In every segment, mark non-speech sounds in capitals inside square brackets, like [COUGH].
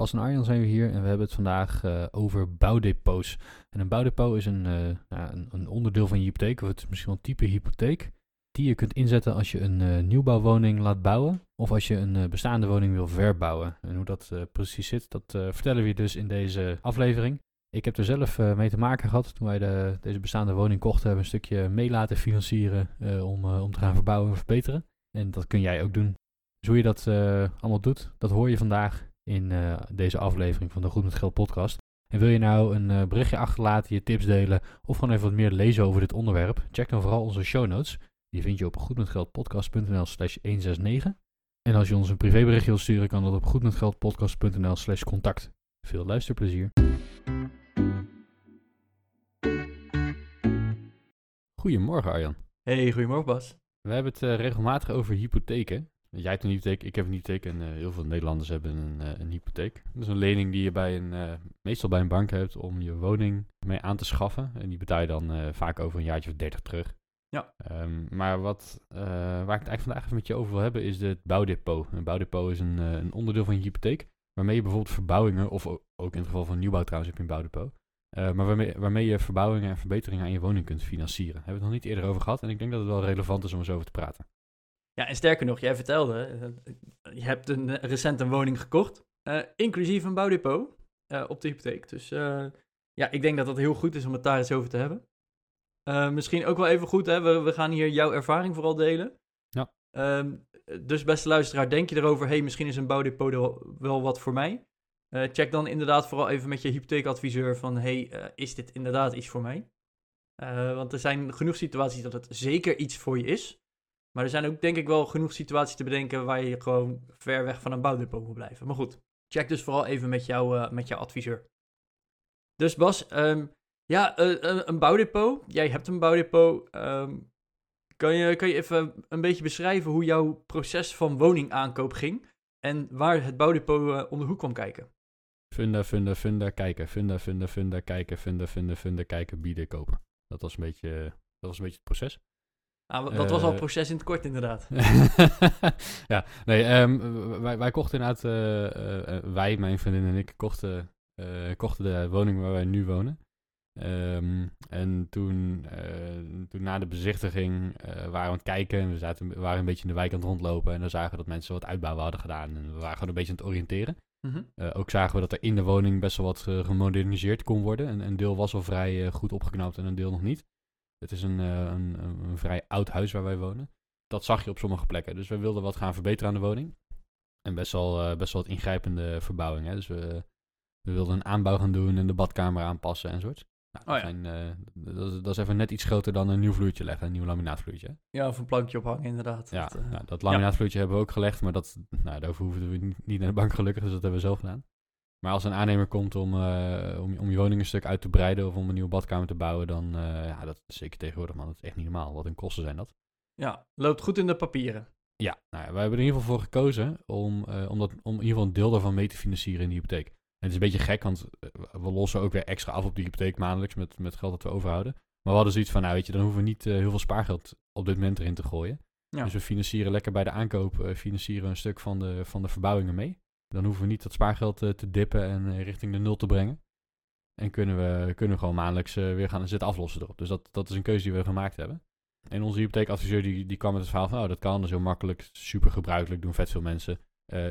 Bas en Arjan zijn we hier en we hebben het vandaag eh, over bouwdepots. En een bouwdepot is een, eh, nou, een, een, onderdeel van je hypotheek, of het is misschien wel een type hypotheek, die je kunt inzetten als je een uh, nieuwbouwwoning laat bouwen of als je een bestaande woning wil verbouwen. En hoe dat precies zit, dat vertellen we je dus in deze aflevering. Ik heb er zelf mee te maken gehad toen wij de, deze bestaande woning kochten, hebben we een stukje mee laten financieren om, om te gaan verbouwen en verbeteren. En dat kun jij ook doen. Dus hoe je dat allemaal doet, dat hoor je vandaag in uh, deze aflevering van de Goed met Geld podcast. En wil je nou een uh, berichtje achterlaten, je tips delen of gewoon even wat meer lezen over dit onderwerp? Check dan vooral onze show notes. Die vind je op goedmetgeldpodcast.nl slash 169. En als je ons een privéberichtje wilt sturen, kan dat op goedmetgeldpodcast.nl slash contact. Veel luisterplezier. Goedemorgen Arjan. Hey, goedemorgen Bas. We hebben het uh, regelmatig over hypotheken. Jij hebt een hypotheek, ik heb een hypotheek en uh, heel veel Nederlanders hebben een, uh, een hypotheek. Dat is een lening die je bij een, uh, meestal bij een bank hebt om je woning mee aan te schaffen. En die betaal je dan vaak over een jaartje of dertig terug. Ja. Um, maar wat, waar ik het eigenlijk vandaag even met je over wil hebben is het bouwdepot. Een bouwdepot is een, een onderdeel van je hypotheek waarmee je bijvoorbeeld verbouwingen, of ook in het geval van nieuwbouw trouwens heb je een bouwdepot. maar waarmee, waarmee je verbouwingen en verbeteringen aan je woning kunt financieren. Daar hebben we het nog niet eerder over gehad en ik denk dat het wel relevant is om eens over te praten. Ja, en sterker nog, jij vertelde, uh, je hebt een, recent een woning gekocht, uh, inclusief een bouwdepot op de hypotheek. Dus ja, ik denk dat dat heel goed is om het daar eens over te hebben. misschien ook wel even goed, hè? We, we gaan hier jouw ervaring vooral delen. Ja. Ehm, dus beste luisteraar, denk je erover, hey, misschien is een bouwdepot wel, wel wat voor mij? check dan inderdaad vooral even met je hypotheekadviseur van, hey, is dit inderdaad iets voor mij? want er zijn genoeg situaties dat het zeker iets voor je is. Maar er zijn ook denk ik wel genoeg situaties te bedenken waar je gewoon ver weg van een bouwdepot moet blijven. Maar goed, check dus vooral even met, jou, uh, met jouw adviseur. Dus Bas, um, ja, uh, een bouwdepot. Jij hebt een bouwdepot. Um, kan, je, kan je even een beetje beschrijven hoe jouw proces van woningaankoop ging? En waar het bouwdepot om de hoek kwam kijken? Vinden, vinden, vinden, kijken. Vinden, vinden, vinden, kijken. Vinden, vinden, vinden, kijken, bieden, kopen. Dat was een beetje, dat was een beetje het proces. Ah, dat was al eh, proces in het kort, inderdaad. [LAUGHS] ja, nee, um, wij, wij kochten inderdaad, uh, wij, mijn vriendin en ik, kochten, kochten de woning waar wij nu wonen. Um, en toen, toen na de bezichtiging waren we aan het kijken en we, zaten, we waren een beetje in de wijk aan het rondlopen. En dan zagen we dat mensen wat uitbouwen hadden gedaan. En we waren gewoon een beetje aan het oriënteren. Mm -hmm. ook zagen we dat er in de woning best wel wat gemoderniseerd kon worden. En een deel was al vrij goed opgeknapt en een deel nog niet. Het is een, uh, een, een, vrij oud huis waar wij wonen. Dat zag je op sommige plekken. Dus we wilden wat gaan verbeteren aan de woning. En best wel, uh, best wel wat ingrijpende verbouwing. Hè? Dus we, we wilden een aanbouw gaan doen en de badkamer aanpassen en soort. Nou, dat, oh ja. zijn, uh, dat, is, dat, is even net iets groter dan een nieuw vloertje leggen, een nieuw laminaatvloertje. Ja, of een plankje ophangen inderdaad. Ja, dat, nou, dat laminaatvloertje ja. hebben we ook gelegd, maar dat, nou, daarvoor hoefden we niet naar de bank gelukkig, dus dat hebben we zelf gedaan. Maar als een aannemer komt om, uh, om, om je woning een stuk uit te breiden of om een nieuwe badkamer te bouwen, dan uh, ja, dat is zeker tegenwoordig, man. Dat is echt niet normaal. Wat een kosten zijn dat. Ja, loopt goed in de papieren. Ja, nou ja, wij hebben er in ieder geval voor gekozen om, uh, om, dat, om in ieder geval een deel daarvan mee te financieren in de hypotheek. En het is een beetje gek, want we lossen ook weer extra af op de hypotheek maandelijks met, met geld dat we overhouden. Maar we hadden zoiets van, nou weet je, dan hoeven we niet heel veel spaargeld op dit moment erin te gooien. Ja. Dus we financieren lekker bij de aankoop, financieren een stuk van de, van de verbouwingen mee. Dan hoeven we niet dat spaargeld uh, te dippen en uh, richting de nul te brengen. En kunnen we, kunnen we gewoon maandelijks uh, weer gaan zitten aflossen erop. Dus dat, dat is een keuze die we gemaakt hebben. En onze hypotheekadviseur die, die kwam met het verhaal van... oh, dat kan, is heel makkelijk, super gebruikelijk, doen vet veel mensen.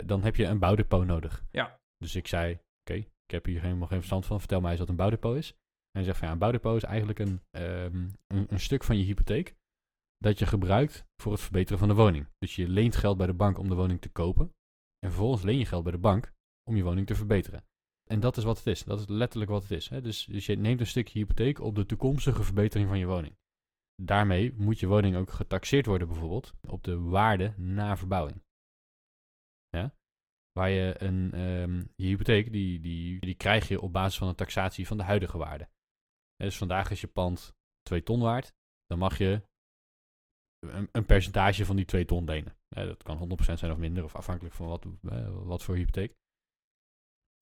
dan heb je een bouwdepot nodig. Ja. Dus ik zei, oké, okay, ik heb hier helemaal geen verstand van. Vertel mij eens wat een bouwdepot is. En hij zegt van ja, een bouwdepot is eigenlijk een, um, een, een stuk van je hypotheek... dat je gebruikt voor het verbeteren van de woning. Dus je leent geld bij de bank om de woning te kopen... En vervolgens leen je geld bij de bank om je woning te verbeteren. En dat is wat het is. Dat is letterlijk wat het is. Hè? Dus, dus je neemt een stukje hypotheek op de toekomstige verbetering van je woning. Daarmee moet je woning ook getaxeerd worden bijvoorbeeld op de waarde na verbouwing. Ja? waar je een, ehm, je hypotheek, die, die, die krijg je op basis van een taxatie van de huidige waarde. Dus vandaag is je pand 2 ton waard, dan mag je een, een percentage van die 2 ton lenen. Eh, dat kan 100% zijn of minder, of afhankelijk van wat, eh, wat voor hypotheek.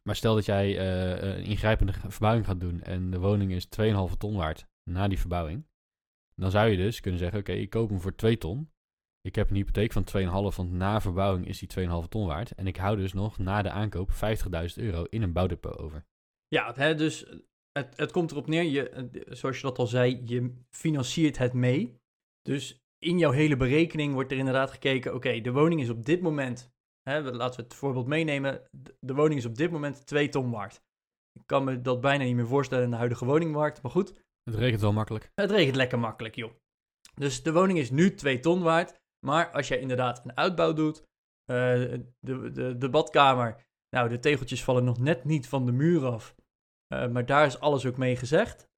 Maar stel dat jij eh, een ingrijpende verbouwing gaat doen en de woning is 2,5 ton waard na die verbouwing. Dan zou je dus kunnen zeggen, oké, ik koop hem voor 2 ton. Ik heb een hypotheek van 2,5, want na verbouwing is die 2,5 ton waard. En ik hou dus nog na de aankoop 50.000 euro in een bouwdepot over. Ja, hè, dus het, het komt erop neer, je, zoals je dat al zei, je financiert het mee. Dus in jouw hele berekening wordt er inderdaad gekeken, oké, de woning is op dit moment, hè, laten we het voorbeeld meenemen, de woning is op dit moment 2 ton waard. Ik kan me dat bijna niet meer voorstellen in de huidige woningmarkt, maar goed. Het regent wel makkelijk. Het regent lekker makkelijk, joh. Dus de woning is nu 2 ton waard, maar als jij inderdaad een uitbouw doet, uh, de, de, de badkamer, nou, de tegeltjes vallen nog net niet van de muur af, uh, maar daar is alles ook mee gezegd.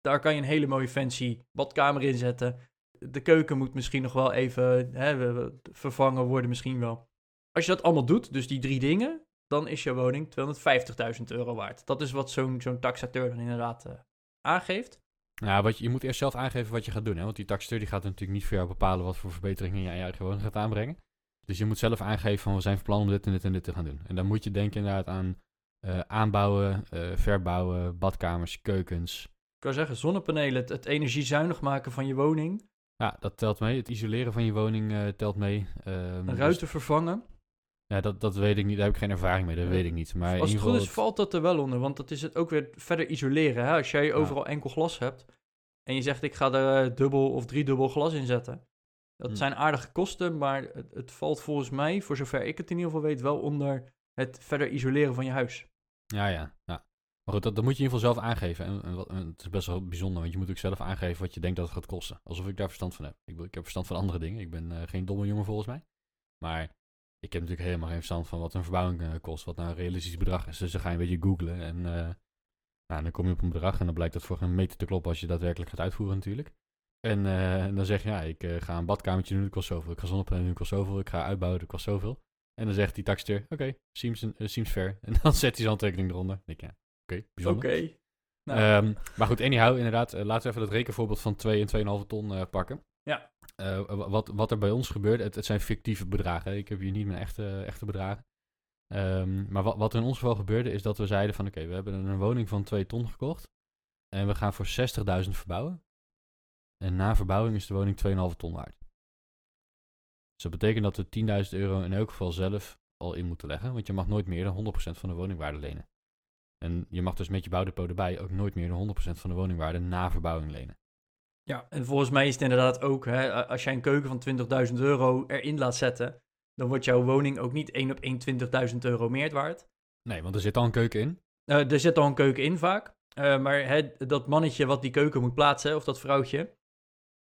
Daar kan je een hele mooie fancy badkamer in zetten de keuken moet misschien nog wel even hè, vervangen worden, misschien wel. Als je dat allemaal doet, dus die drie dingen, dan is je woning 250.000 euro waard. Dat is wat zo'n zo'n taxateur dan inderdaad uh, aangeeft. Ja, wat je, je moet eerst zelf aangeven wat je gaat doen. Hè? Want die taxateur die gaat natuurlijk niet voor jou bepalen wat voor verbeteringen je eigen woning gaat aanbrengen. Dus je moet zelf aangeven van we zijn van plan om dit en dit en dit te gaan doen. En dan moet je denken inderdaad aan uh, aanbouwen, uh, verbouwen, badkamers, keukens. Ik kan zeggen, zonnepanelen, het, het energiezuinig maken van je woning. Ja, dat telt mee. Het isoleren van je woning uh, telt mee. Um, ruiten dus, vervangen. Ja, dat, dat weet ik niet. Daar heb ik geen ervaring mee. Dat weet ik niet. Maar Als het goed is, valt dat er wel onder. Want dat is het ook weer verder isoleren. Hè? Als jij overal enkel glas hebt. En je zegt, ik ga er uh, dubbel of driedubbel glas in zetten. Dat hm. zijn aardige kosten. Maar het, het valt volgens mij, voor zover ik het in ieder geval weet, wel onder het verder isoleren van je huis. Ja, ja. ja. Maar goed, dat, dat, moet je in ieder geval zelf aangeven. En, het is best wel bijzonder, want je moet ook zelf aangeven wat je denkt dat het gaat kosten. Alsof ik daar verstand van heb. Ik, ik heb verstand van andere dingen. Ik ben uh, geen domme jongen volgens mij. Maar ik heb natuurlijk helemaal geen verstand van wat een verbouwing uh, kost. Wat nou een realistisch bedrag is. Dus dan ga je een beetje googlen. En uh, nou, dan kom je op een bedrag. En dan blijkt dat voor een meter te kloppen als je daadwerkelijk gaat uitvoeren natuurlijk. En, dan zeg je, ja, ik ga een badkamertje doen, dat kost zoveel. Ik ga zonnepanelen doen, dat kost zoveel. Ik ga uitbouwen, dat kost zoveel. En dan zegt die taxateur, oké, seems, seems fair. [LAUGHS] En dan zet hij zijn handtekening eronder. Ik, ja, Oké, bijzonder. Oké. Nou. Ehm, maar goed, anyhow, inderdaad, uh, laten we even dat rekenvoorbeeld van 2 en 2,5 ton uh, pakken. Ja. Uh, wat, wat er bij ons gebeurt, het, het zijn fictieve bedragen. Ik heb hier niet mijn echte, echte bedragen. Um, maar wat, wat er in ons geval gebeurde, is dat we zeiden van oké, okay, we hebben een woning van 2 ton gekocht. En we gaan voor 60.000 verbouwen. En na verbouwing is de woning 2,5 ton waard. Dus dat betekent dat we 10.000 euro in elk geval zelf al in moeten leggen. Want je mag nooit meer dan 100% van de woningwaarde lenen. En je mag dus met je bouwdepot erbij ook nooit meer de 100% van de woningwaarde na verbouwing lenen. Ja, en volgens mij is het inderdaad ook, hè, als jij een keuken van 20.000 euro erin laat zetten, dan wordt jouw woning ook niet 1 op 1 20.000 euro meer waard. Nee, want er zit al een keuken in. Uh, er zit al een keuken in vaak. Uh, maar hè, dat mannetje wat die keuken moet plaatsen, of dat vrouwtje,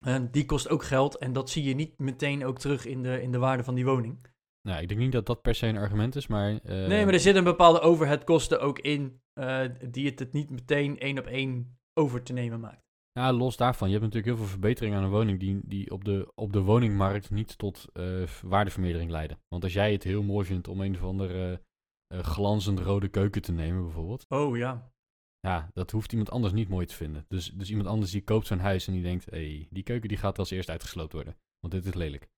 uh, die kost ook geld. En dat zie je niet meteen ook terug in de, in de waarde van die woning. Nou, ik denk niet dat dat per se een argument is, maar... Nee, maar er zit een bepaalde overheadkosten ook in uh, die het het niet meteen één op één over te nemen maakt. Ja, los daarvan. Je hebt natuurlijk heel veel verbeteringen aan een woning die, die op, de, op de woningmarkt niet tot uh, waardevermeerdering leiden. Want als jij het heel mooi vindt om een of andere glanzend rode keuken te nemen bijvoorbeeld. Oh ja. Ja, dat hoeft iemand anders niet mooi te vinden. Dus, dus iemand anders die koopt zo'n huis en die denkt, hé, hey, die keuken die gaat als eerst uitgesloopt worden. Want dit is lelijk.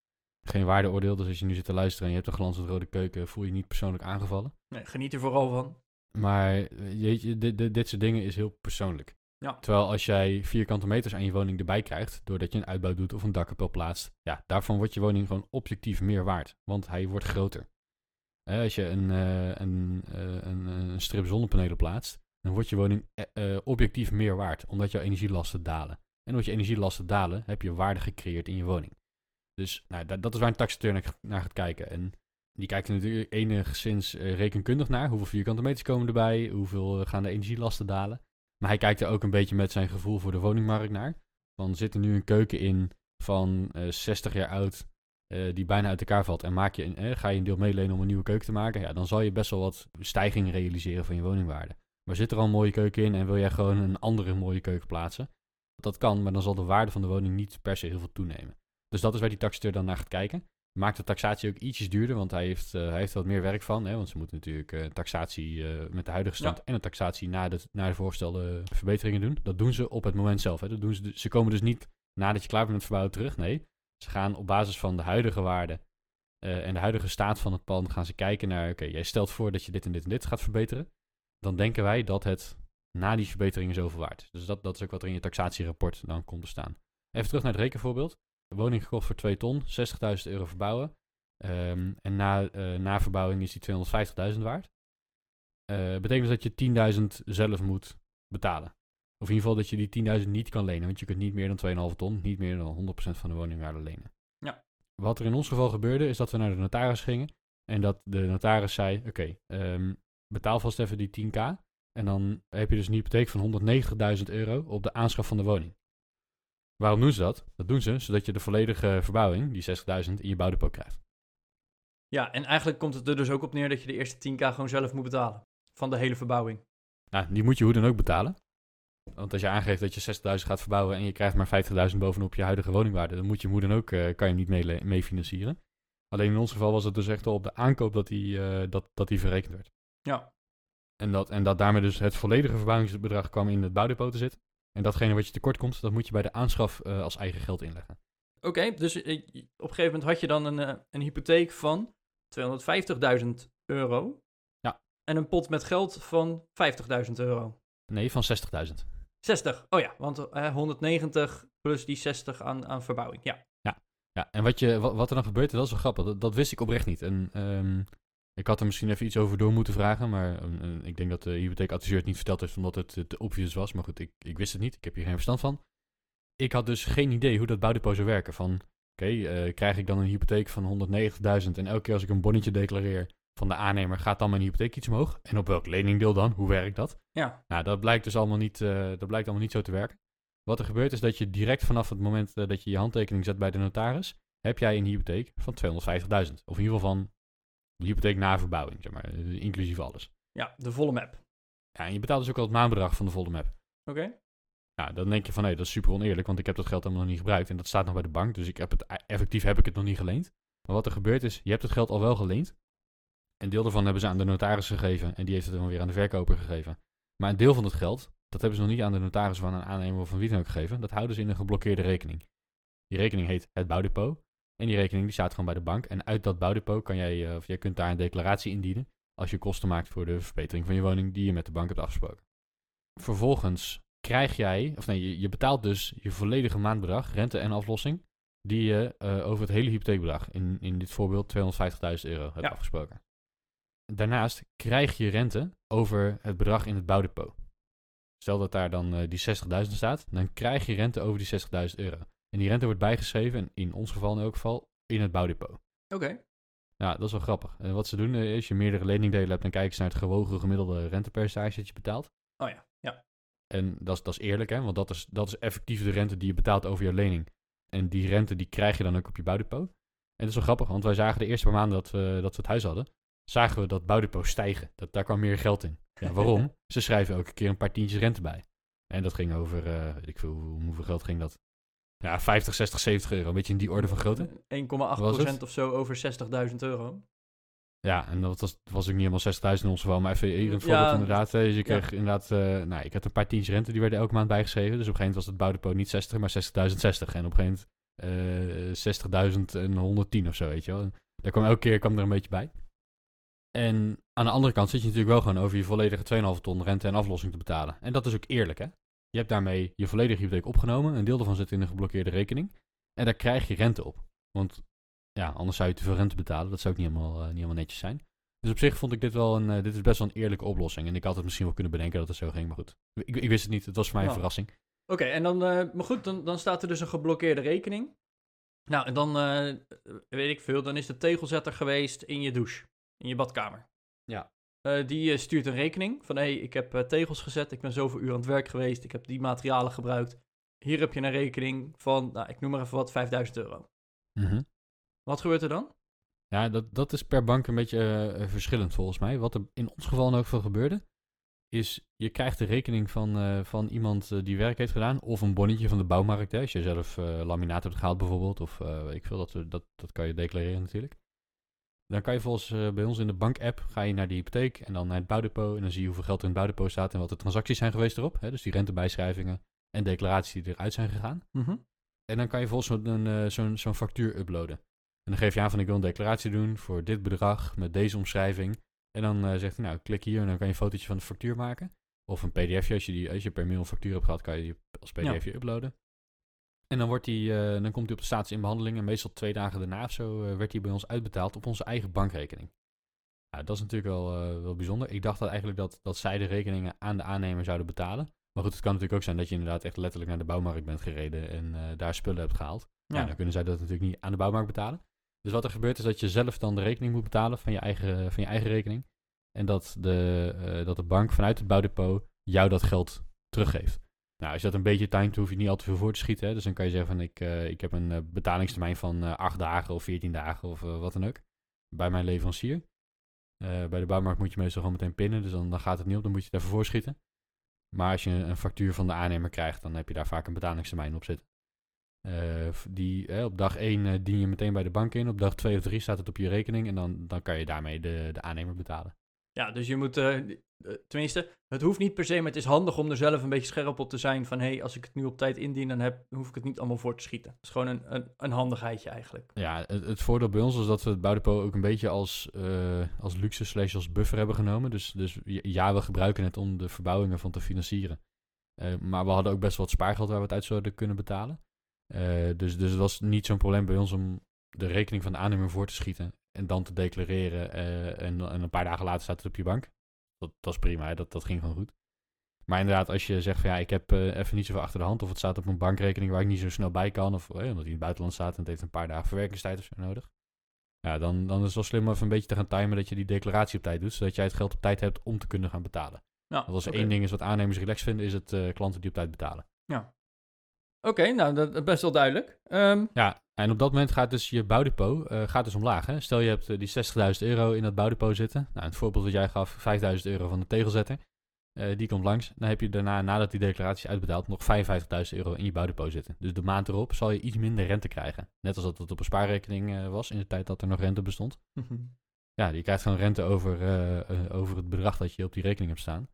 Geen waardeoordeel, dus als je nu zit te luisteren en je hebt een glanzend rode keuken, voel je, je niet persoonlijk aangevallen. Nee, geniet er vooral van. Maar je, dit, dit, dit soort dingen is heel persoonlijk. Ja. Terwijl als jij vierkante meters aan je woning erbij krijgt, doordat je een uitbouw doet of een dakkapel plaatst, ja, daarvan wordt je woning gewoon objectief meer waard. Want hij wordt groter. als je een, uh, een, uh, een, een, strip zonnepanelen plaatst, dan wordt je woning uh, objectief meer waard, omdat jouw energielasten dalen. En omdat je energielasten dalen, heb je waarde gecreëerd in je woning. Dus nou, dat, dat is waar een taxateur naar gaat kijken. En die kijkt er natuurlijk enigszins uh, rekenkundig naar. Hoeveel vierkante meters komen erbij? Hoeveel eh, gaan de energielasten dalen? Maar hij kijkt er ook een beetje met zijn gevoel voor de woningmarkt naar. Dan zit er nu een keuken in van uh, eh, 60 jaar oud, die bijna uit elkaar valt. En maak je een, ga je een deel meelenen om een nieuwe keuken te maken? Ja, dan zal je best wel wat stijging realiseren van je woningwaarde. Maar zit er al een mooie keuken in en wil jij gewoon een andere mooie keuken plaatsen? Dat kan, maar dan zal de waarde van de woning niet per se heel veel toenemen. Dus dat is waar die taxateur dan naar gaat kijken. maakt de taxatie ook ietsjes duurder, want hij heeft, uh, hij heeft wat meer werk van. Hè, want ze moeten natuurlijk uh, taxatie uh, met de huidige stand en een taxatie na de, na de voorgestelde verbeteringen doen. Dat doen ze op het moment zelf. Hè. Dat doen ze, ze komen dus niet nadat je klaar bent met verbouwen terug. Nee, ze gaan op basis van de huidige waarde en de huidige staat van het pand gaan ze kijken naar, oké, jij stelt voor dat je dit en dit en dit gaat verbeteren. Dan denken wij dat het na die verbeteringen zoveel waard is. Dus dat, dat is ook wat er in je taxatierapport dan komt te staan. Even terug naar het rekenvoorbeeld. Woning gekocht voor 2 ton, 60.000 euro verbouwen. Um, en na, uh, na verbouwing is die 250.000 waard. Uh, betekent dus dat je 10.000 zelf moet betalen. Of in ieder geval dat je die 10.000 niet kan lenen. Want je kunt niet meer dan 2,5 ton, niet meer dan 100% van de woningwaarde lenen. Ja. Wat er in ons geval gebeurde, is dat we naar de notaris gingen. En dat de notaris zei, oké, okay, um, betaal vast even die 10k. En dan heb je dus een hypotheek van 190.000 euro op de aanschaf van de woning. Waarom doen ze dat? Dat doen ze zodat je de volledige verbouwing, die 60.000, in je bouwdepot krijgt. Ja, en eigenlijk komt het er dus ook op neer dat je de eerste 10k gewoon zelf moet betalen. Van de hele verbouwing. Nou, die moet je hoe dan ook betalen. Want als je aangeeft dat je 60.000 gaat verbouwen en je krijgt maar 50.000 bovenop je huidige woningwaarde, dan moet je hoe dan ook, uh, kan je niet mee, mee, financieren. Alleen in ons geval was het dus echt al op de aankoop dat die, uh, dat, dat die verrekend werd. Ja. En dat, en dat daarmee dus het volledige verbouwingsbedrag kwam in het bouwdepot te zitten. En datgene wat je tekort komt, dat moet je bij de aanschaf uh, als eigen geld inleggen. Oké, okay, dus op een gegeven moment had je dan een, een hypotheek van 250.000 euro. Ja. En een pot met geld van 50.000 euro. Nee, van 60.000. 60, oh ja, want uh, 190 plus die 60 aan, aan verbouwing, ja. Ja, ja. en wat, je, wat, wat er dan gebeurt, dat is wel grappig, dat, dat wist ik oprecht niet. En um, ik had er misschien even iets over door moeten vragen, maar um, ik denk dat de hypotheekadviseur het niet verteld heeft omdat het te obvious was. Maar goed, ik, ik wist het niet, ik heb hier geen verstand van. Ik had dus geen idee hoe dat bouwdepot zou werken. Van, oké, okay, uh, krijg ik dan een hypotheek van 190.000 en elke keer als ik een bonnetje declareer van de aannemer, gaat dan mijn hypotheek iets omhoog? En op welk leningdeel dan? Hoe werkt dat? Ja. Nou, dat blijkt dus allemaal niet, uh, dat blijkt allemaal niet zo te werken. Wat er gebeurt is dat je direct vanaf het moment dat je je handtekening zet bij de notaris, heb jij een hypotheek van 250.000. Of in ieder geval van hypotheek na verbouwing, zeg maar, inclusief alles. Ja, de volle map. Ja, en je betaalt dus ook al het maandbedrag van de volle map. Oké. Okay. Ja, dan denk je van, hé, dat is super oneerlijk, want ik heb dat geld helemaal nog niet gebruikt en dat staat nog bij de bank, dus ik heb het, effectief heb ik het nog niet geleend. Maar wat er gebeurt is, je hebt het geld al wel geleend. Een deel daarvan hebben ze aan de notaris gegeven en die heeft het dan weer aan de verkoper gegeven. Maar een deel van het geld, dat hebben ze nog niet aan de notaris van een aannemer of van wie dan ook gegeven. Dat houden ze in een geblokkeerde rekening. Die rekening heet het bouwdepot. En die rekening die staat gewoon bij de bank. En uit dat bouwdepot kan jij, of jij kunt daar een declaratie indienen. Als je kosten maakt voor de verbetering van je woning die je met de bank hebt afgesproken. Vervolgens krijg jij, of nee, je, je betaalt dus je volledige maandbedrag, rente en aflossing. Die je uh, over het hele hypotheekbedrag, in, in dit voorbeeld 250.000 euro, hebt ja. afgesproken. Daarnaast krijg je rente over het bedrag in het bouwdepot. Stel dat daar dan uh, die 60.000 staat, dan krijg je rente over die 60.000 euro. En die rente wordt bijgeschreven, en in ons geval in elk geval, in het bouwdepot. Oké. Okay. Ja, dat is wel grappig. En wat ze doen is, als je meerdere leningdelen hebt, dan kijken ze naar het gewogen gemiddelde rentepercentage dat je betaalt. Oh ja, ja. En dat is, dat is eerlijk, hè, want dat is, dat is effectief de rente die je betaalt over je lening. En die rente die krijg je dan ook op je bouwdepot. En dat is wel grappig, want wij zagen de eerste paar maanden dat we, dat we het huis hadden, zagen we dat bouwdepot stijgen. Dat, daar kwam meer geld in. Ja, waarom? [LAUGHS] ze schrijven elke keer een paar tientjes rente bij. En dat ging over, uh, weet ik veel, hoeveel geld ging dat? Ja, 50, 60, 70 euro. Een beetje in die orde van grootte. 1,8% of zo over 60.000 euro. Ja, en dat was, was ook niet helemaal 60.000 in ons geval, maar even hier een voorbeeld ja, inderdaad. Dus je kreeg ja. inderdaad, uh, nou, ik had een paar tientjes rente, die werden elke maand bijgeschreven. Dus op een gegeven moment was het bouwdepot niet 60, maar 60.060. En op een gegeven moment uh, 60.000 en 110 of zo, weet je wel. En daar kwam elke keer kwam er een beetje bij. En aan de andere kant zit je natuurlijk wel gewoon over je volledige 2,5 ton rente en aflossing te betalen. En dat is ook eerlijk, hè? Je hebt daarmee je volledige hypotheek opgenomen. Een deel daarvan zit in een geblokkeerde rekening. En daar krijg je rente op. Want ja, anders zou je te veel rente betalen. Dat zou ook niet helemaal, uh, niet helemaal netjes zijn. Dus op zich vond ik dit wel een, uh, dit is best wel een eerlijke oplossing. En ik had het misschien wel kunnen bedenken dat het zo ging, maar goed. Ik, ik wist het niet, het was voor mij een nou. verrassing. Oké, okay, en dan, uh, maar goed, dan, dan staat er dus een geblokkeerde rekening. Nou, en dan, weet ik veel, dan is de tegelzetter geweest in je douche, in je badkamer. Ja. Uh, die uh, stuurt een rekening van hé, hey, ik heb uh, tegels gezet, ik ben zoveel uur aan het werk geweest, ik heb die materialen gebruikt. Hier heb je een rekening van, nou, ik noem maar even wat, 5000 euro. Mm -hmm. Wat gebeurt er dan? Ja, dat, dat is per bank een beetje verschillend volgens mij. Wat er in ons geval elk geval gebeurde, is je krijgt de rekening van, eh, van iemand eh, die werk heeft gedaan. Of een bonnetje van de bouwmarkt. Hè, als je zelf eh, laminaat hebt gehaald bijvoorbeeld. Of eh, ik veel, dat, dat, dat kan je declareren natuurlijk. Dan kan je volgens eh, bij ons in de bank-app ga je naar die hypotheek en dan naar het bouwdepot. En dan zie je hoeveel geld er in het bouwdepot staat en wat de transacties zijn geweest erop. Hè, dus die rentebijschrijvingen en declaraties die eruit zijn gegaan. Mhm. En dan kan je volgens eh, zo'n, zo'n factuur uploaden. En dan geef je aan van ik wil een declaratie doen voor dit bedrag met deze omschrijving. En dan eh, zegt hij nou klik hier en dan kan je een fotootje van de factuur maken. Of een pdfje als je, die, als je per mail een factuur hebt gehad kan je die als pdfje uploaden. En dan, wordt die, eh, dan komt hij op de status in behandeling en meestal twee dagen daarna of zo eh, werd hij bij ons uitbetaald op onze eigen bankrekening. Nou, dat is natuurlijk wel, eh, wel bijzonder. Ik dacht dat eigenlijk dat, dat zij de rekeningen aan de aannemer zouden betalen. Maar goed, het kan natuurlijk ook zijn dat je inderdaad echt letterlijk naar de bouwmarkt bent gereden en daar spullen hebt gehaald. Ja. Ja. dan kunnen zij dat natuurlijk niet aan de bouwmarkt betalen. Dus wat er gebeurt is dat je zelf dan de rekening moet betalen van je eigen, van je eigen rekening. En dat de, dat de bank vanuit het bouwdepot jou dat geld teruggeeft. Nou, je dat een beetje timed, hoef je niet al te veel voor te schieten. Hè? Dus dan kan je zeggen van ik, eh, ik heb een eh, betalingstermijn van eh 8 dagen of 14 dagen of wat dan ook. Bij mijn leverancier. Bij de bouwmarkt moet je meestal gewoon meteen pinnen, dus dan, gaat het niet op, dan moet je het even voorschieten. Maar als je een, factuur van de aannemer krijgt, dan heb je daar vaak een betalingstermijn op zitten. Die, op dag 1 dien je meteen bij de bank in, op dag 2 of 3 staat het op je rekening en dan, dan kan je daarmee de, de aannemer betalen. Ja, dus je moet, tenminste, het hoeft niet per se, maar het is handig om er zelf een beetje scherp op te zijn van, hé, hey, als ik het nu op tijd indien, dan heb, hoef ik het niet allemaal voor te schieten. Het is gewoon een, een, een handigheidje eigenlijk. Ja, het, het voordeel bij ons is dat we het bouwdepot ook een beetje als, eh, als luxe slash als buffer hebben genomen. Dus, dus ja, we gebruiken het om de verbouwingen van te financieren. Eh, maar we hadden ook best wel wat spaargeld waar we het uit zouden kunnen betalen. Eh, dus, dus het was niet zo'n probleem bij ons om de rekening van de aannemer voor te schieten en dan te declareren. eh, en, en een paar dagen later staat het op je bank. Dat, dat is prima, hè, dat, dat ging gewoon goed. Maar inderdaad, als je zegt van ja, ik heb eh, even niet zoveel achter de hand, of het staat op een bankrekening waar ik niet zo snel bij kan, of eh, omdat hij in het buitenland staat en het heeft een paar dagen verwerkingstijd of zo nodig. Ja, dan, dan is het wel slim om even een beetje te gaan timen dat je die declaratie op tijd doet, zodat jij het geld op tijd hebt om te kunnen gaan betalen. Nou, Want als er één ding is wat aannemers relaxed vinden, is het eh, klanten die op tijd betalen. Oké, nou, dat is best wel duidelijk. Ehm, Ja, en op dat moment gaat dus je bouwdepot eh, gaat dus omlaag. Hè? Stel je hebt eh, die 60.000 euro in dat bouwdepot zitten. Nou, het voorbeeld dat jij gaf, 5.000 euro van de tegelzetter. Eh, die komt langs. Dan heb je daarna, nadat die declaratie is uitbetaald, nog 55.000 euro in je bouwdepot zitten. Dus de maand erop zal je iets minder rente krijgen. Net als dat het op een spaarrekening was in de tijd dat er nog rente bestond. [LAUGHS] Ja, je krijgt gewoon rente over, over het bedrag dat je op die rekening hebt staan.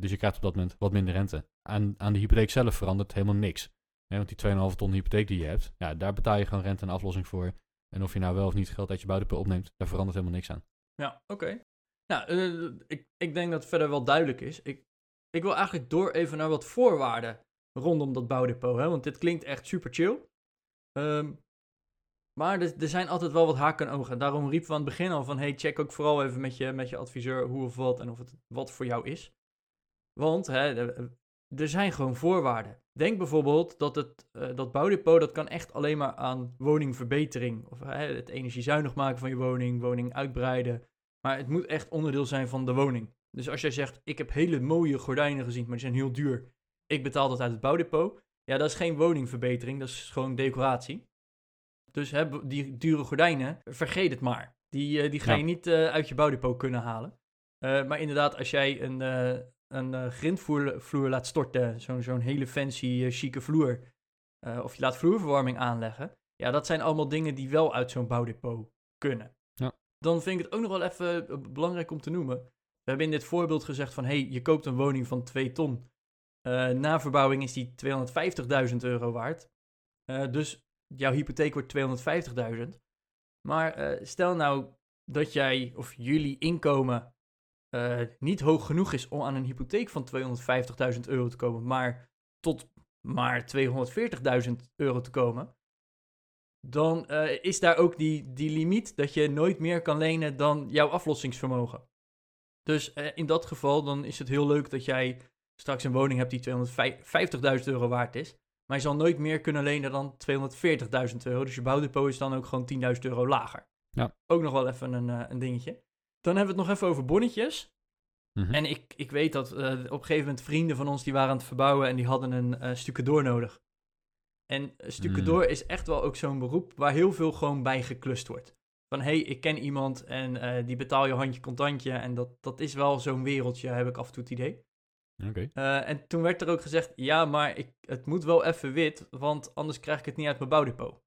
Dus je krijgt op dat moment wat minder rente. Aan, aan de hypotheek zelf verandert helemaal niks. Want die 2,5 ton hypotheek die je hebt, ja, daar betaal je gewoon rente en aflossing voor. En of je nou wel of niet geld uit je bouwdepot opneemt, daar verandert helemaal niks aan. Ja, oké. Nou, eh, ik, ik denk dat het verder wel duidelijk is. Ik, ik wil eigenlijk door even naar wat voorwaarden rondom dat bouwdepot. Hè? Want dit klinkt echt super chill. Ehm, maar er, er zijn altijd wel wat haken en ogen. Daarom riepen we aan het begin al van... Hey, check ook vooral even met je, met je adviseur hoe of wat en of het wat voor jou is. Want hè, er, zijn gewoon voorwaarden. Denk bijvoorbeeld dat het, eh, dat bouwdepot... dat kan echt alleen maar aan woningverbetering... of het energiezuinig maken van je woning... woning uitbreiden... Maar het moet echt onderdeel zijn van de woning. Dus als jij zegt, ik heb hele mooie gordijnen gezien, maar die zijn heel duur. Ik betaal dat uit het bouwdepot. Ja, dat is geen woningverbetering, dat is gewoon decoratie. Dus hè, die dure gordijnen, vergeet het maar. Die, eh, die ga Ja. je niet eh, uit je bouwdepot kunnen halen. Maar inderdaad, als jij een, een eh, grindvloer vloer laat storten, zo'n zo'n hele fancy, eh, chique vloer, eh, of je laat vloerverwarming aanleggen, ja, dat zijn allemaal dingen die wel uit zo'n bouwdepot kunnen. Ja. Dan vind ik het ook nog wel even belangrijk om te noemen. We hebben in dit voorbeeld gezegd van, hey, je koopt een woning van 2 ton. Na verbouwing is die 250.000 euro waard. Dus jouw hypotheek wordt 250.000. Maar stel nou dat jij of jullie inkomen eh, niet hoog genoeg is om aan een hypotheek van 250.000 euro te komen, maar tot maar 240.000 euro te komen. Dan eh, is daar ook die, die limiet dat je nooit meer kan lenen dan jouw aflossingsvermogen. Dus eh, in dat geval dan is het heel leuk dat jij straks een woning hebt die 250.000 euro waard is. Maar je zal nooit meer kunnen lenen dan 240.000 euro. Dus je bouwdepot is dan ook gewoon 10.000 euro lager. Ja. Ook nog wel even een, een dingetje. Dan hebben we het nog even over bonnetjes. Mhm. En ik, ik weet dat eh, op een gegeven moment vrienden van ons die waren aan het verbouwen en die hadden een eh stucadoor nodig. En uh, stucadoor is echt wel ook zo'n beroep waar heel veel gewoon bij geklust wordt. van hé, hey, ik ken iemand en eh, die betaal je handje contantje. En dat, dat is wel zo'n wereldje, heb ik af en toe het idee. Oké. Eh, en toen werd er ook gezegd, ja, maar ik, het moet wel even wit, want anders krijg ik het niet uit mijn bouwdepot.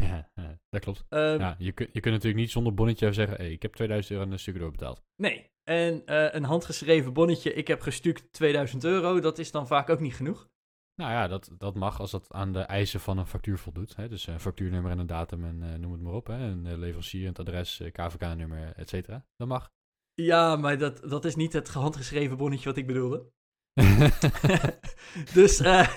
Ja, dat klopt. Ehm, Ja, je, kun, je kunt natuurlijk niet zonder bonnetje zeggen, hey, ik heb 2000 euro aan een stuk doorbetaald. Nee, en eh, een handgeschreven bonnetje, ik heb gestuukt 2000 euro, dat is dan vaak ook niet genoeg. Nou ja, dat, dat mag als dat aan de eisen van een factuur voldoet. Hè? Dus een factuurnummer en een datum en eh, noem het maar op. Hè? Een eh, leverancier, het adres, eh, KVK-nummer, et cetera. Dat mag. Ja, maar dat, dat is niet het handgeschreven bonnetje wat ik bedoelde. [LAUGHS] dus eh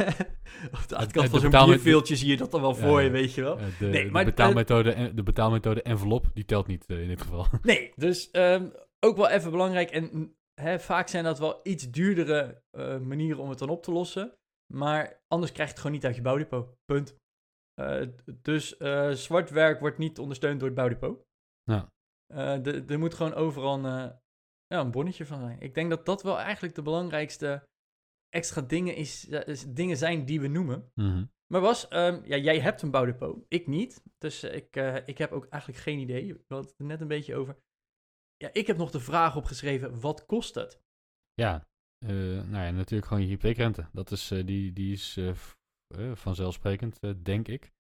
op de achterkant de van zo'n bierveeltje zie je dat dan wel Ja, voor je, weet je wel. Eh, de, Nee, de, maar- betaalmethode, de betaalmethode envelop, die telt niet eh, in dit geval. [LAUGHS] Nee, dus ehm, ook wel even belangrijk. En mm, hè, vaak zijn dat wel iets duurdere eh, manieren om het dan op te lossen. Maar anders krijg je het gewoon niet uit je bouwdepot. Punt. Eh, dus eh, zwart werk wordt niet ondersteund door het bouwdepot. Ja. Eh, de- er moet gewoon overal een, eh, ja, een bonnetje van zijn. Ik denk dat dat wel eigenlijk de belangrijkste extra dingen, is, is- dingen zijn die we noemen. Mhm. Maar was, ehm, ja, jij hebt een bouwdepot, ik niet. Dus eh, ik, eh, ik heb ook eigenlijk geen idee. We hadden het er net een beetje over. Ja, ik heb nog de vraag opgeschreven, wat kost het? Ja, eh, nou ja, natuurlijk gewoon je hypotheekrente. Dat is, die, die is vanzelfsprekend, denk ik.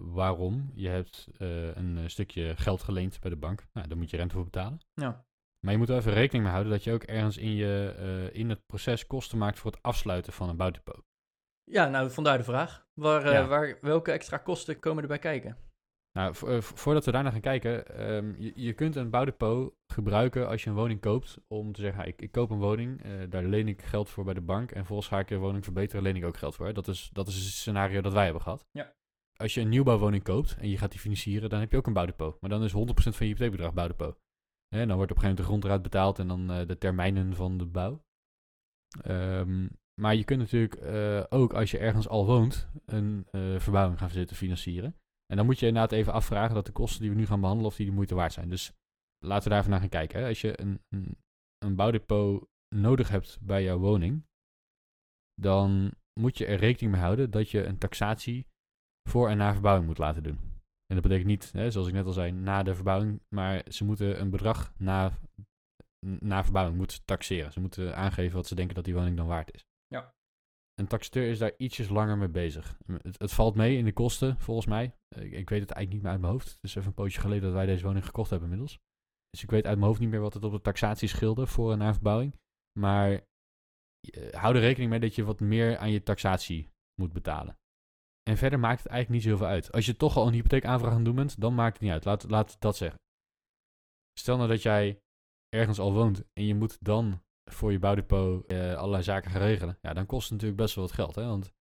Waarom? Je hebt een stukje geld geleend bij de bank. Nou, daar moet je rente voor betalen. Ja. Maar je moet er even rekening mee houden dat je ook ergens in, je, eh, in het proces kosten maakt voor het afsluiten van een bouwdepot. Ja, nou, vandaar de vraag. Waar, eh, Ja. waar, welke extra kosten komen erbij kijken? Nou, vo- eh, vo- voordat we daarna gaan kijken, ehm, je, je kunt een bouwdepot gebruiken als je een woning koopt. Om te zeggen, ik, ik koop een woning, daar leen ik geld voor bij de bank. En volgens ga ik de woning verbeteren, leen ik ook geld voor. Dat is, dat is het scenario dat wij hebben gehad. Ja. Als je een nieuwbouwwoning koopt en je gaat die financieren, dan heb je ook een bouwdepot. Maar dan is 100% van je hypotheekbedrag bouwdepot. En dan wordt op een gegeven moment de grond eruit betaald en dan eh, de termijnen van de bouw. Ehm, maar je kunt natuurlijk eh, ook als je ergens al woont, een eh, verbouwing gaan zitten financieren. En dan moet je inderdaad even afvragen dat de kosten die we nu gaan behandelen, of die de moeite waard zijn. Dus laten we daar even naar gaan kijken. Hè. Als je een, een, een bouwdepot nodig hebt bij jouw woning, dan moet je er rekening mee houden dat je een taxatie voor en na verbouwing moet laten doen. En dat betekent niet, hè, zoals ik net al zei, na de verbouwing, maar ze moeten een bedrag na, na verbouwing moeten taxeren. Ze moeten aangeven wat ze denken dat die woning dan waard is. Ja. Een taxateur is daar ietsjes langer mee bezig. Het, het valt mee in de kosten, volgens mij. Ik, ik weet het eigenlijk niet meer uit mijn hoofd. Het is even een poosje geleden dat wij deze woning gekocht hebben inmiddels. Dus ik weet uit mijn hoofd niet meer wat het op de taxatie scheelde voor en na verbouwing. Maar eh, hou er rekening mee dat je wat meer aan je taxatie moet betalen. En verder maakt het eigenlijk niet zoveel uit. Als je toch al een hypotheekaanvraag aan het doen bent, dan maakt het niet uit. Laat, laat dat zeggen. Stel nou dat jij ergens al woont en je moet dan voor je bouwdepot eh, allerlei zaken gaan regelen. Ja, dan kost het natuurlijk best wel wat geld. Hè? Want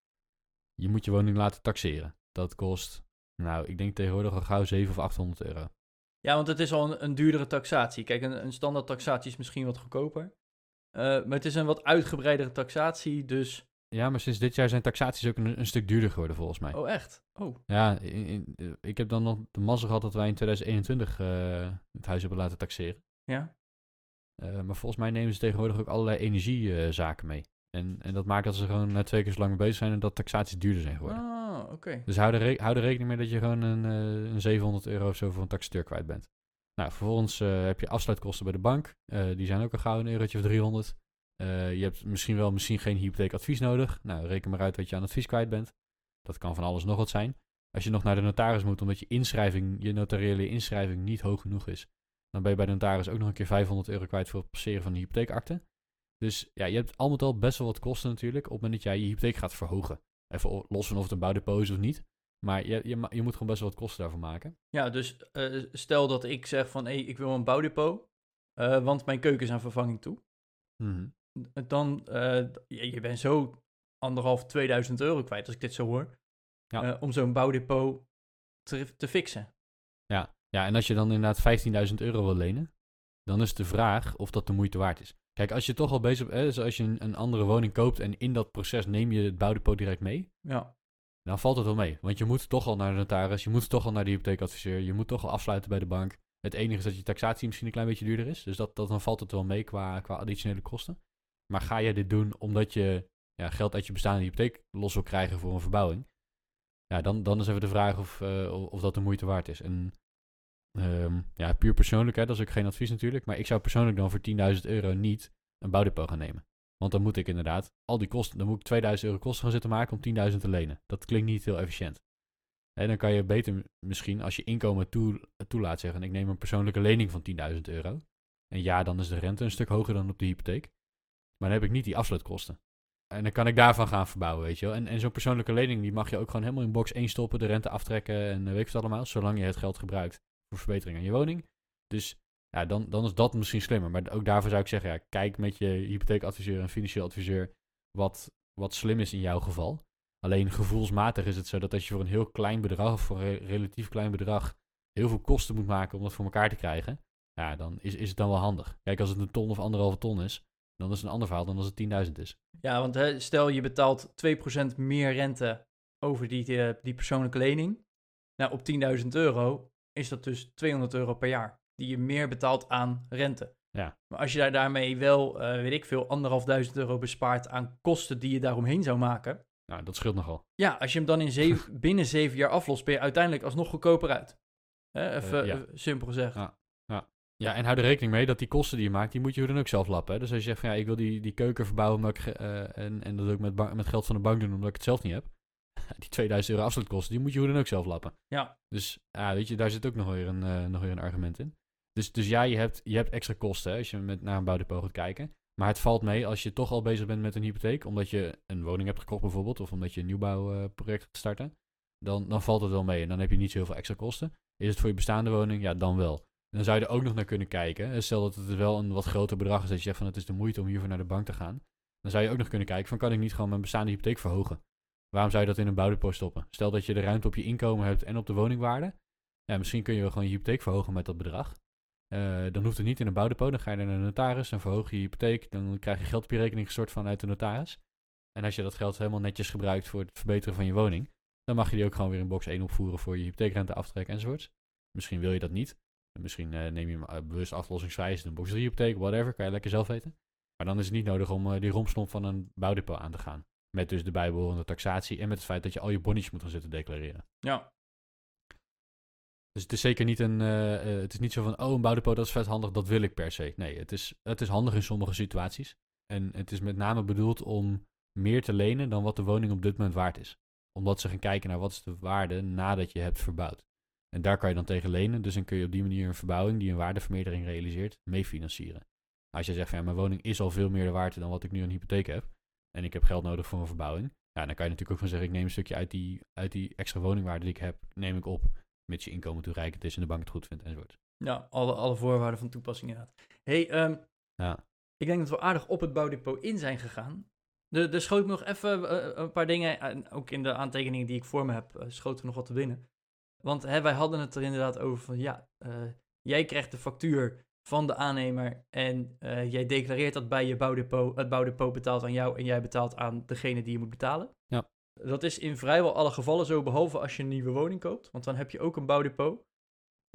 je moet je woning laten taxeren. Dat kost, nou, ik denk tegenwoordig al gauw 700 of 800 euro. Ja, want het is al een, duurdere taxatie. Kijk, een, een standaard taxatie is misschien wat goedkoper. Eh, maar het is een wat uitgebreidere taxatie, dus... Ja, maar sinds dit jaar zijn taxaties ook een, een stuk duurder geworden volgens mij. Oh, echt? Oh, Ja, in- in- eh, ik heb dan nog de mazzel gehad dat wij in 2021 eh, het huis hebben laten taxeren. ja? Eh, maar volgens mij nemen ze tegenwoordig ook allerlei energiezaken mee. En, en dat maakt dat ze gewoon twee keer zo lang mee bezig zijn en dat taxaties duurder zijn geworden. Ah, oké. Dus hou er, hou er rekening mee dat je gewoon een, een 700 euro of zo voor een taxateur kwijt bent. Nou, vervolgens eh, heb je afsluitkosten bij de bank. Die zijn ook al gauw een eurotje of 300. Eh, je hebt misschien wel misschien geen hypotheekadvies nodig. Nou, reken maar uit wat je aan advies kwijt bent. Dat kan van alles nog wat zijn. Als je nog naar de notaris moet omdat je inschrijving, je notariële inschrijving niet hoog genoeg is, dan ben je bij de notaris ook nog een keer 500 euro kwijt voor het passeren van de hypotheekakte. Dus ja, je hebt al met al best wel wat kosten natuurlijk op het moment dat jij je hypotheek gaat verhogen. Even los van of het een bouwdepot is of niet. Maar je, je, je moet gewoon best wel wat kosten daarvoor maken. Ja, dus eh, stel dat ik zeg van, hé, ik wil een bouwdepot, eh, want mijn keuken is aan vervanging toe. Dan, eh, je, je bent zo anderhalf, 2000 euro kwijt, als ik dit zo hoor, Ja. eh, om zo'n bouwdepot te, te fixen. Ja. ja, en als je dan inderdaad 15.000 euro wil lenen, dan is de vraag of dat de moeite waard is. Kijk, als je toch al bezig bent, dus als je een, een andere woning koopt en in dat proces neem je het bouwdepot direct mee, Ja, dan valt het wel mee. Want je moet toch al naar de notaris, je moet toch al naar de hypotheekadviseur, je moet toch al afsluiten bij de bank. Het enige is dat je taxatie misschien een klein beetje duurder is. Dus dat, dat, dan valt het wel mee qua, qua additionele kosten. Maar ga je dit doen omdat je ja, geld uit je bestaande hypotheek los wil krijgen voor een verbouwing? Ja, dan, dan is even de vraag of, eh, of dat de moeite waard is. En Ehm, ja, puur persoonlijk, hè, dat is ook geen advies natuurlijk. Maar ik zou persoonlijk dan voor 10.000 euro niet een bouwdepot gaan nemen. Want dan moet ik inderdaad al die kosten, dan moet ik 2000 euro kosten gaan zitten maken om 10.000 te lenen. Dat klinkt niet heel efficiënt. En dan kan je beter misschien, als je inkomen toe, toelaat zeggen, ik neem een persoonlijke lening van 10.000 euro. En ja, dan is de rente een stuk hoger dan op de hypotheek. Maar dan heb ik niet die afsluitkosten. En dan kan ik daarvan gaan verbouwen, weet je wel. En, en zo'n persoonlijke lening, die mag je ook gewoon helemaal in box 1 stoppen, de rente aftrekken en weet ik wat allemaal. Zolang je het geld gebruikt voor verbetering aan je woning. Dus ja, dan, dan is dat misschien slimmer. Maar ook daarvoor zou ik zeggen, ja, kijk met je hypotheekadviseur en financieel adviseur wat, wat slim is in jouw geval. Alleen gevoelsmatig is het zo dat als je voor een heel klein bedrag, of voor een relatief klein bedrag, heel veel kosten moet maken om dat voor elkaar te krijgen, ja, dan is, is het dan wel handig. Kijk, als het een ton of anderhalve ton is, dan is het een ander verhaal dan als het 10.000 is. Ja, want hè, stel je betaalt 2% meer rente over die, eh, die persoonlijke lening. Nou, op 10.000 euro is dat dus 200 euro per jaar die je meer betaalt aan rente. Ja. Maar als je daar daarmee wel, uh, weet ik veel, anderhalfduizend euro bespaart aan kosten die je daaromheen zou maken. Nou, dat scheelt nogal. Ja, als je hem dan in zeven, [LAUGHS] binnen zeven jaar aflost, ben je uiteindelijk alsnog goedkoper uit. Hè, even ja. simpel gezegd. Ja. Ja. en hou er rekening mee dat die kosten die je maakt, die moet je dan ook zelf lappen. Hè? Dus als je zegt van ja, ik wil die, die keuken verbouwen omdat ik, uh, en, en dat ook met, met geld van de bank doen omdat ik het zelf niet heb. [LAUGHS] Die 2000 euro afsluitkosten, die moet je hoe dan ook zelf lappen. Ja. Dus ja, weet je, daar zit ook nog weer een, uh, nog weer een argument in. Dus, dus ja, je hebt, je hebt extra kosten hè, als je met, naar een bouwdepot gaat kijken. Maar het valt mee als je toch al bezig bent met een hypotheek, omdat je een woning hebt gekocht bijvoorbeeld, of omdat je een nieuwbouwproject gaat starten, dan, dan valt het wel mee en dan heb je niet zo heel veel extra kosten. Is het voor je bestaande woning? Ja, dan wel. En dan zou je er ook nog naar kunnen kijken. Stel dat het wel een wat groter bedrag is, dat je zegt van het is de moeite om hiervoor naar de bank te gaan. Dan zou je ook nog kunnen kijken van kan ik niet gewoon mijn bestaande hypotheek verhogen? Waarom zou je dat in een bouwdepot stoppen? Stel dat je de ruimte op je inkomen hebt en op de woningwaarde. Ja, misschien kun je wel gewoon je hypotheek verhogen met dat bedrag. Uh, dan hoeft het niet in een bouwdepot. Dan ga je naar de notaris, dan verhoog je je hypotheek. Dan krijg je geld op je rekening gestort vanuit de notaris. En als je dat geld helemaal netjes gebruikt voor het verbeteren van je woning, dan mag je die ook gewoon weer in box 1 opvoeren voor je hypotheekrente aftrek enzovoorts. Misschien wil je dat niet. Misschien uh, neem je hem uh, bewust aflossingsvrij, een box 3 hypotheek, whatever, kan je lekker zelf weten. Maar dan is het niet nodig om die rompslomp van een bouwdepot aan te gaan. Met dus de bijbehorende taxatie en met het feit dat je al je bonnetjes moet gaan zitten declareren. Ja. Dus het is zeker niet een. Uh, uh, het is niet zo van. Oh, een bouwdepot dat is vet handig, dat wil ik per se. Nee, het is, het is handig in sommige situaties. En het is met name bedoeld om meer te lenen dan wat de woning op dit moment waard is. Omdat ze gaan kijken naar wat is de waarde nadat je hebt verbouwd. En daar kan je dan tegen lenen. Dus dan kun je op die manier een verbouwing die een waardevermeerdering realiseert, mee financieren. Als je zegt van ja, mijn woning is al veel meer waard dan wat ik nu een hypotheek heb. En ik heb geld nodig voor een verbouwing. Ja, dan kan je natuurlijk ook van zeggen, ik neem een stukje uit die, uit die extra woningwaarde die ik heb, neem ik op. Mits je inkomen toereikend is en de bank het goed vindt enzovoort. Ja, alle, alle voorwaarden van toepassing inderdaad. hey, um, ja. ik denk dat we aardig op het bouwdepot in zijn gegaan. Er, schoot nog even uh, een paar dingen, en ook in de aantekeningen die ik voor me heb, uh, schoten we nog wat te binnen. Want hè, wij hadden het er inderdaad over van, ja, uh, jij krijgt de factuur van de aannemer en uh, jij declareert dat bij je bouwdepot. Het bouwdepot betaalt aan jou en jij betaalt aan degene die je moet betalen. Ja. Dat is in vrijwel alle gevallen zo, behalve als je een nieuwe woning koopt, want dan heb je ook een bouwdepot.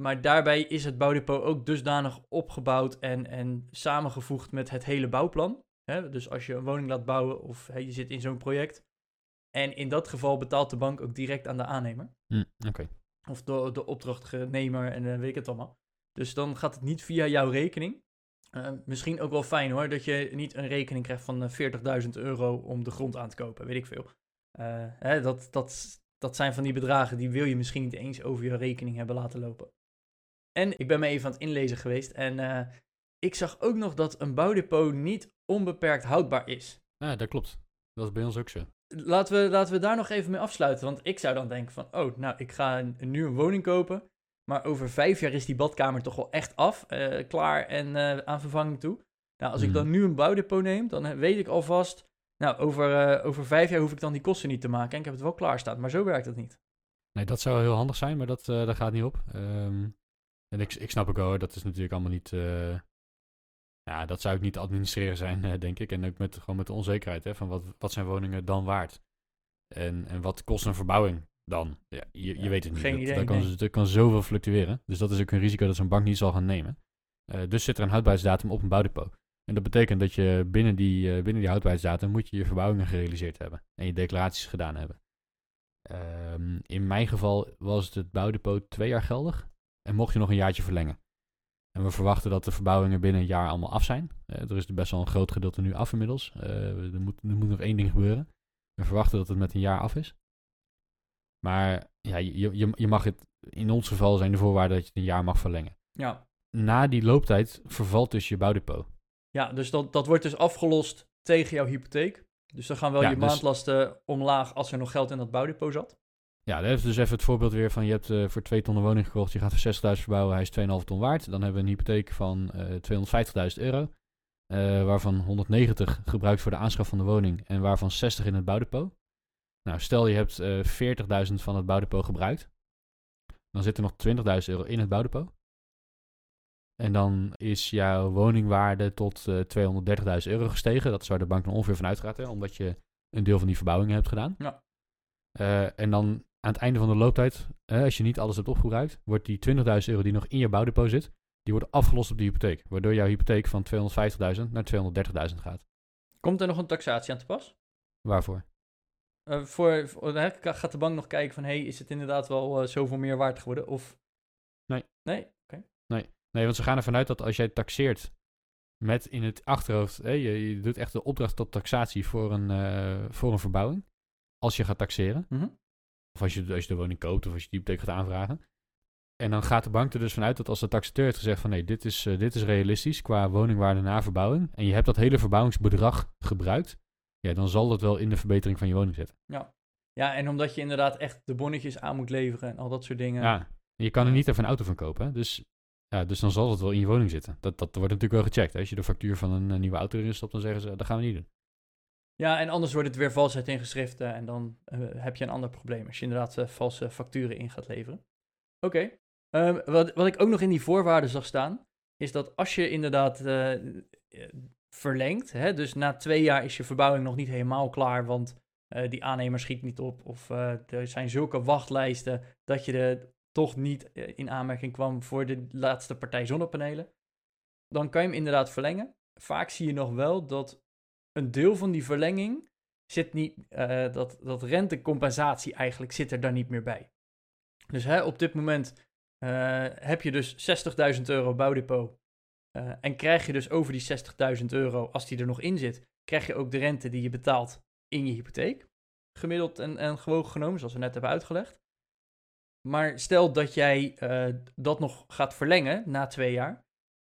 Maar daarbij is het bouwdepot ook dusdanig opgebouwd en, en samengevoegd met het hele bouwplan. Dus als je een woning laat bouwen of je zit in zo'n project. En in dat geval betaalt de bank ook direct aan de aannemer. Mm, Oké. Okay. Of de, de opdrachtnemer en uh, weet ik het allemaal. Dus dan gaat het niet via jouw rekening. Uh, misschien ook wel fijn hoor, dat je niet een rekening krijgt van uh, 40.000 euro om de grond aan te kopen, weet ik veel. Hè, dat, dat, dat zijn van die bedragen die wil je misschien niet eens over je rekening hebben laten lopen. En ik ben me even aan het inlezen geweest en ik zag ook nog dat een bouwdepot niet onbeperkt houdbaar is. Ja, dat klopt. Dat is bij ons ook zo. Laten we, laten we daar nog even mee afsluiten, want ik zou dan denken van, oh, nou, ik ga nu een woning kopen, maar over vijf jaar is die badkamer toch wel echt af, uh, klaar en uh, aan vervanging toe. Nou, als mm. ik dan nu een bouwdepot neem, dan weet ik alvast, nou, over, uh, over vijf jaar hoef ik dan die kosten niet te maken en ik heb het wel klaarstaan. Maar zo werkt het niet. Nee, dat zou heel handig zijn, maar dat, dat gaat niet op. Um, en ik, ik snap ook wel, dat is natuurlijk allemaal niet... ja, dat zou ik niet administreren zijn, denk ik. En ook met, gewoon met de onzekerheid, hè, van wat, wat zijn woningen dan waard? En, en wat kost een verbouwing dan? Ja, je, je Ja, weet het niet. dat, idee, dat, kan, nee. dat kan zoveel fluctueren. Dus dat is ook een risico dat zo'n bank niet zal gaan nemen. Eh, dus zit er een houdbaarheidsdatum op een bouwdepot. En dat betekent dat je binnen die, eh, binnen die houdbaarheidsdatum moet je je verbouwingen gerealiseerd hebben. En je declaraties gedaan hebben. Ehm, in mijn geval was het bouwdepot twee jaar geldig. En mocht je nog een jaartje verlengen. En we verwachten dat de verbouwingen binnen een jaar allemaal af zijn. Eh, er is best wel een groot gedeelte nu af inmiddels. Eh, er, moet, er moet nog één ding gebeuren. We verwachten dat het met een jaar af is. Maar ja, je, je, je mag het, in ons geval zijn de voorwaarden dat je het een jaar mag verlengen. Ja, Na die looptijd vervalt dus je bouwdepot. ja dus dat, dat wordt dus afgelost tegen jouw hypotheek. Dus dan gaan wel Ja, je dus- maandlasten omlaag als er nog geld in dat bouwdepot zat. Ja, dat is dus even het voorbeeld weer van je hebt eh, voor 2 ton een woning gekocht, je gaat voor 60.000 verbouwen, hij is 2,5 ton waard. Dan hebben we een hypotheek van eh 250.000 euro, eh, waarvan 190 gebruikt voor de aanschaf van de woning en waarvan 60 in het bouwdepot. Nou, stel je hebt eh 40.000 van het bouwdepot gebruikt, dan zit er nog 20.000 euro in het bouwdepot. En dan is jouw woningwaarde tot eh 230.000 euro gestegen. Dat is waar de bank dan ongeveer van uitgaat, hè, omdat je een deel van die verbouwingen hebt gedaan. Ja. Eh, en dan aan het einde van de looptijd, eh, als je niet alles hebt opgebruikt, wordt die 20.000 euro die nog in je bouwdepot zit, die wordt afgelost op de hypotheek. Waardoor jouw hypotheek van 250.000 naar 230.000 gaat. Komt er nog een taxatie aan te pas? Waarvoor? Eh, voor, voor- gaat de bank nog kijken van, hey, is het inderdaad wel eh, zoveel meer waard geworden? Of... Nee. Nee? Oké. Nee, want ze gaan ervan uit dat als jij taxeert met in het achterhoofd, hè, je, je doet echt de opdracht tot taxatie voor een, voor een verbouwing. Als je gaat taxeren. Mhm. Of als je, als je de woning koopt of als je de hypotheek gaat aanvragen. En dan gaat de bank er dus vanuit dat als de taxateur heeft gezegd van nee, dit is, eh, dit is realistisch qua woningwaarde na verbouwing. En je hebt dat hele verbouwingsbedrag gebruikt. Ja, dan zal dat wel in de verbetering van je woning zitten. Ja, en omdat je inderdaad echt de bonnetjes aan moet leveren en al dat soort dingen. Ja, je kan er niet even een auto van kopen. Hè? Dus, ja, dus dan zal het wel in je woning zitten. Dat, dat wordt natuurlijk wel gecheckt. Hè? Als je de factuur van een eh, nieuwe auto erin stopt, dan zeggen ze dat gaan we niet doen. Ja, en anders wordt het weer valsheid in en dan eh, heb je een ander probleem als je inderdaad eh, valse facturen in gaat leveren. Oké, Ehm, wat, wat ik ook nog in die voorwaarden zag staan, is dat als je inderdaad eh, verlengt, hè, dus na twee jaar is je verbouwing nog niet helemaal klaar, want die aannemer schiet niet op of er zijn zulke wachtlijsten dat je er toch niet in aanmerking kwam voor de laatste partij zonnepanelen, dan kan je hem inderdaad verlengen. Vaak zie je nog wel dat een deel van die verlenging zit niet, eh, dat, dat rentecompensatie eigenlijk zit er dan niet meer bij. Dus hè, op dit moment eh, heb je dus 60.000 euro bouwdepot eh, en krijg je dus over die 60.000 euro, als die er nog in zit, krijg je ook de rente die je betaalt in je hypotheek. Gemiddeld en, en gewogen genomen, zoals we net hebben uitgelegd. Maar stel dat jij dat nog gaat verlengen na twee jaar.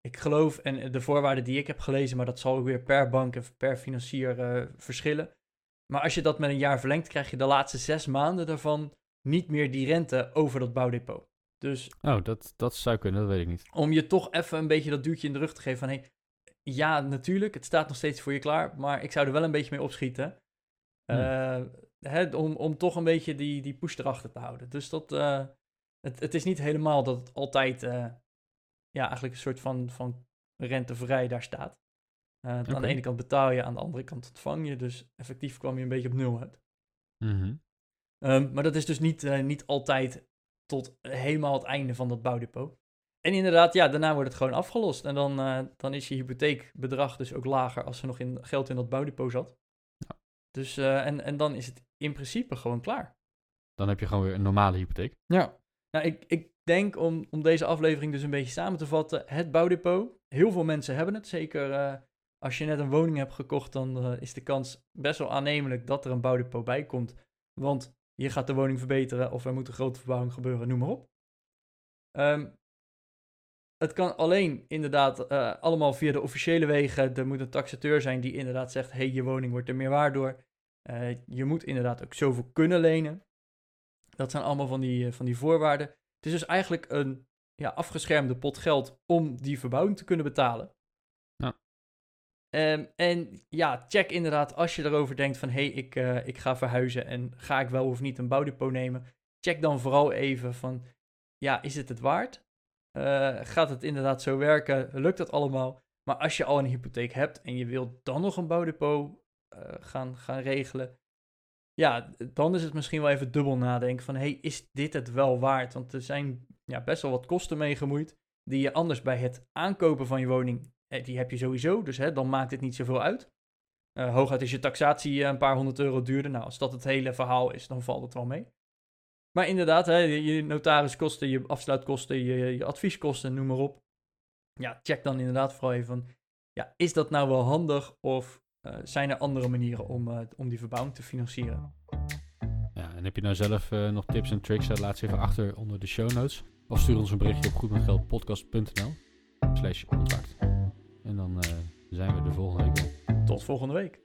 Ik geloof, en de voorwaarden die ik heb gelezen, maar dat zal ook weer per bank en per financier eh, verschillen. Maar als je dat met een jaar verlengt, krijg je de laatste zes maanden daarvan niet meer die rente over dat bouwdepot. Dus Oh, dat, dat zou kunnen, dat weet ik niet. om je toch even een beetje dat duwtje in de rug te geven van... Hey, ja, natuurlijk, het staat nog steeds voor je klaar, maar ik zou er wel een beetje mee opschieten. Hmm. Eh, hè, om, om toch een beetje die, die push erachter te houden. Dus dat, eh, het, het is niet helemaal dat het altijd, ja, eigenlijk een soort van, van rentevrij daar staat. Eh, Aan de ene kant betaal je, aan de andere kant ontvang je. Dus effectief kwam je een beetje op nul uit. Mhm. Ehm, maar dat is dus niet, eh, niet altijd tot helemaal het einde van dat bouwdepot. En inderdaad, ja, daarna wordt het gewoon afgelost. En dan, eh, dan is je hypotheekbedrag dus ook lager als er nog in, geld in dat bouwdepot zat. Ja. Dus, en, en dan is het in principe gewoon klaar. Dan heb je gewoon weer een normale hypotheek. Ja. Nou, ik, ik denk om, om deze aflevering dus een beetje samen te vatten, het bouwdepot. Heel veel mensen hebben het. Zeker eh, als je net een woning hebt gekocht, dan eh, is de kans best wel aannemelijk dat er een bouwdepot bij komt. Want je gaat de woning verbeteren of er moet een grote verbouwing gebeuren, noem maar op. Ehm, het kan alleen inderdaad eh, allemaal via de officiële wegen. Er moet een taxateur zijn die inderdaad zegt, hey, je woning wordt er meer waard door. Je moet inderdaad ook zoveel kunnen lenen. Dat zijn allemaal van die, van die voorwaarden. Het is dus eigenlijk een ja, afgeschermde pot geld om die verbouwing te kunnen betalen. Ja. Ehm, en ja, check inderdaad als je erover denkt van... hé, hey, ik, eh, ik ga verhuizen en ga ik wel of niet een bouwdepot nemen... check dan vooral even van... ja, is het het waard? Eh, gaat het inderdaad zo werken? Lukt dat allemaal? Maar als je al een hypotheek hebt en je wilt dan nog een bouwdepot eh, gaan, gaan regelen... Ja, dan is het misschien wel even dubbel nadenken van... hey, is dit het wel waard? Want er zijn ja, best wel wat kosten mee gemoeid... die je anders bij het aankopen van je woning... eh, die heb je sowieso, dus hè, dan maakt het niet zoveel uit. Eh, hooguit is je taxatie eh, een paar honderd euro duurder. Nou, als dat het hele verhaal is, dan valt het wel mee. Maar inderdaad, hè, je notariskosten, je afsluitkosten, je, je advieskosten, noem maar op. Ja, check dan inderdaad vooral even van, ja, is dat nou wel handig of eh, zijn er andere manieren om, eh, om die verbouwing te financieren? Ja, en heb je nou zelf eh, nog tips en tricks? laat ze even achter onder de show notes. Of stuur ons een berichtje op goedmetgeldpodcast.nl slash contact. En dan zijn we de volgende week weer. Tot volgende week.